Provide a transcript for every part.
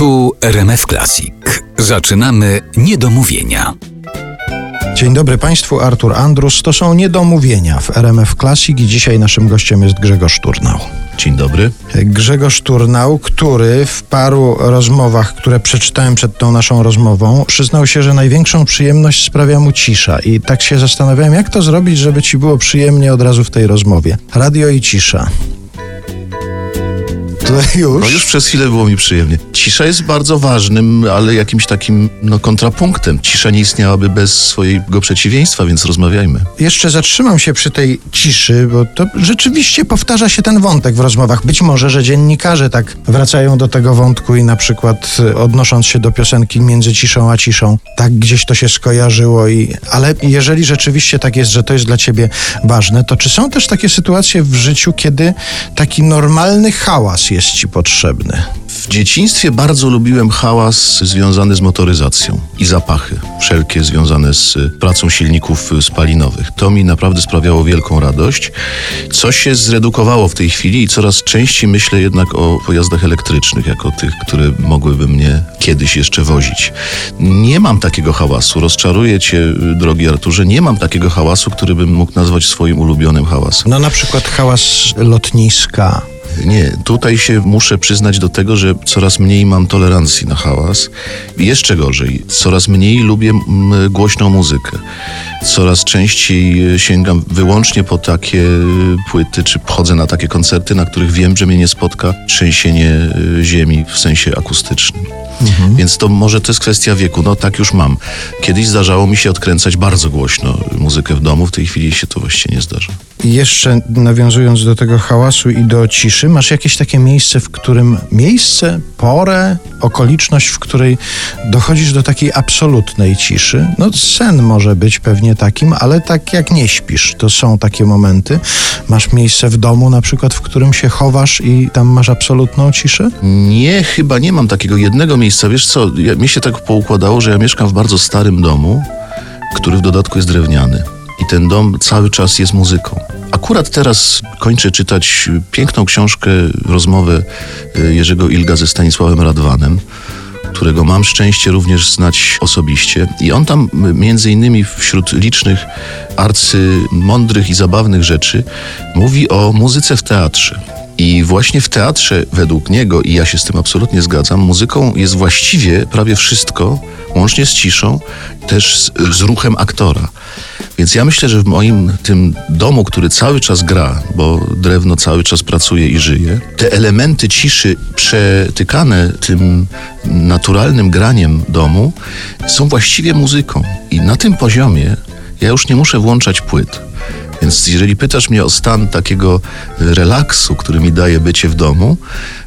Tu RMF Classic. Zaczynamy niedomówienia. Dzień dobry Państwu, Artur Andrus. To są niedomówienia w RMF Classic i dzisiaj naszym gościem jest Grzegorz Turnał. Dzień dobry. Grzegorz Turnał, który w paru rozmowach, które przeczytałem przed tą naszą rozmową, przyznał się, że największą przyjemność sprawia mu cisza. I tak się zastanawiałem, jak to zrobić, żeby ci było przyjemnie od razu w tej rozmowie. Radio i cisza. To już. No już przez chwilę było mi przyjemnie. Cisza jest bardzo ważnym, ale jakimś takim no, kontrapunktem. Cisza nie istniałaby bez swojego przeciwieństwa, więc rozmawiajmy. Jeszcze zatrzymam się przy tej ciszy, bo to rzeczywiście powtarza się ten wątek w rozmowach. Być może, że dziennikarze tak wracają do tego wątku i na przykład y, odnosząc się do piosenki między ciszą a ciszą, tak gdzieś to się skojarzyło i ale jeżeli rzeczywiście tak jest, że to jest dla ciebie ważne, to czy są też takie sytuacje w życiu, kiedy taki normalny hałas jest ci potrzebny? W dzieciństwie bardzo lubiłem hałas związany z motoryzacją i zapachy, wszelkie związane z pracą silników spalinowych. To mi naprawdę sprawiało wielką radość. Co się zredukowało w tej chwili i coraz częściej myślę jednak o pojazdach elektrycznych, jako tych, które mogłyby mnie kiedyś jeszcze wozić. Nie mam takiego hałasu, rozczaruję cię, drogi Arturze, nie mam takiego hałasu, który bym mógł nazwać swoim ulubionym hałasem. No na przykład hałas lotniska. Nie, tutaj się muszę przyznać do tego, że coraz mniej mam tolerancji na hałas. Jeszcze gorzej, coraz mniej lubię głośną muzykę. Coraz częściej sięgam wyłącznie po takie płyty, czy chodzę na takie koncerty, na których wiem, że mnie nie spotka trzęsienie y, ziemi w sensie akustycznym. Mhm. Więc to może to jest kwestia wieku. No tak już mam. Kiedyś zdarzało mi się odkręcać bardzo głośno muzykę w domu, w tej chwili się to właściwie nie zdarza. Jeszcze nawiązując do tego hałasu i do ciszy, masz jakieś takie miejsce, w którym miejsce, porę, okoliczność, w której dochodzisz do takiej absolutnej ciszy? No sen może być pewnie takim, ale tak jak nie śpisz, to są takie momenty. Masz miejsce w domu na przykład, w którym się chowasz i tam masz absolutną ciszę? Nie, chyba nie mam takiego jednego miejsca. Wiesz co, ja, mi się tak poukładało, że ja mieszkam w bardzo starym domu, który w dodatku jest drewniany. Ten dom cały czas jest muzyką. Akurat teraz kończę czytać piękną książkę, rozmowę y, Jerzego Ilga ze Stanisławem Radwanem, którego mam szczęście również znać osobiście. I on tam między innymi wśród licznych arcy mądrych i zabawnych rzeczy mówi o muzyce w teatrze. I właśnie w teatrze, według niego, i ja się z tym absolutnie zgadzam, muzyką jest właściwie prawie wszystko, łącznie z ciszą, też z, z ruchem aktora. Więc ja myślę, że w moim tym domu, który cały czas gra, bo drewno cały czas pracuje i żyje, te elementy ciszy przetykane tym naturalnym graniem domu są właściwie muzyką. I na tym poziomie ja już nie muszę włączać płyt. Więc jeżeli pytasz mnie o stan takiego relaksu, który mi daje bycie w domu,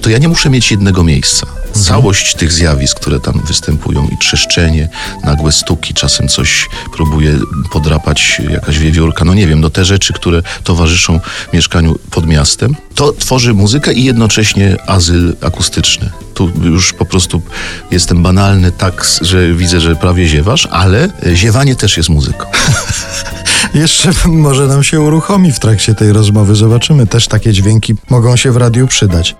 to ja nie muszę mieć jednego miejsca. Mhm. Całość tych zjawisk, które tam występują i trzeszczenie, nagłe stuki, czasem coś próbuje podrapać jakaś wiewiórka, no nie wiem, no te rzeczy, które towarzyszą mieszkaniu pod miastem, to tworzy muzykę i jednocześnie azyl akustyczny. Tu już po prostu jestem banalny tak, że widzę, że prawie ziewasz, ale ziewanie też jest muzyką. Jeszcze może nam się uruchomi w trakcie tej rozmowy. Zobaczymy. Też takie dźwięki mogą się w radiu przydać.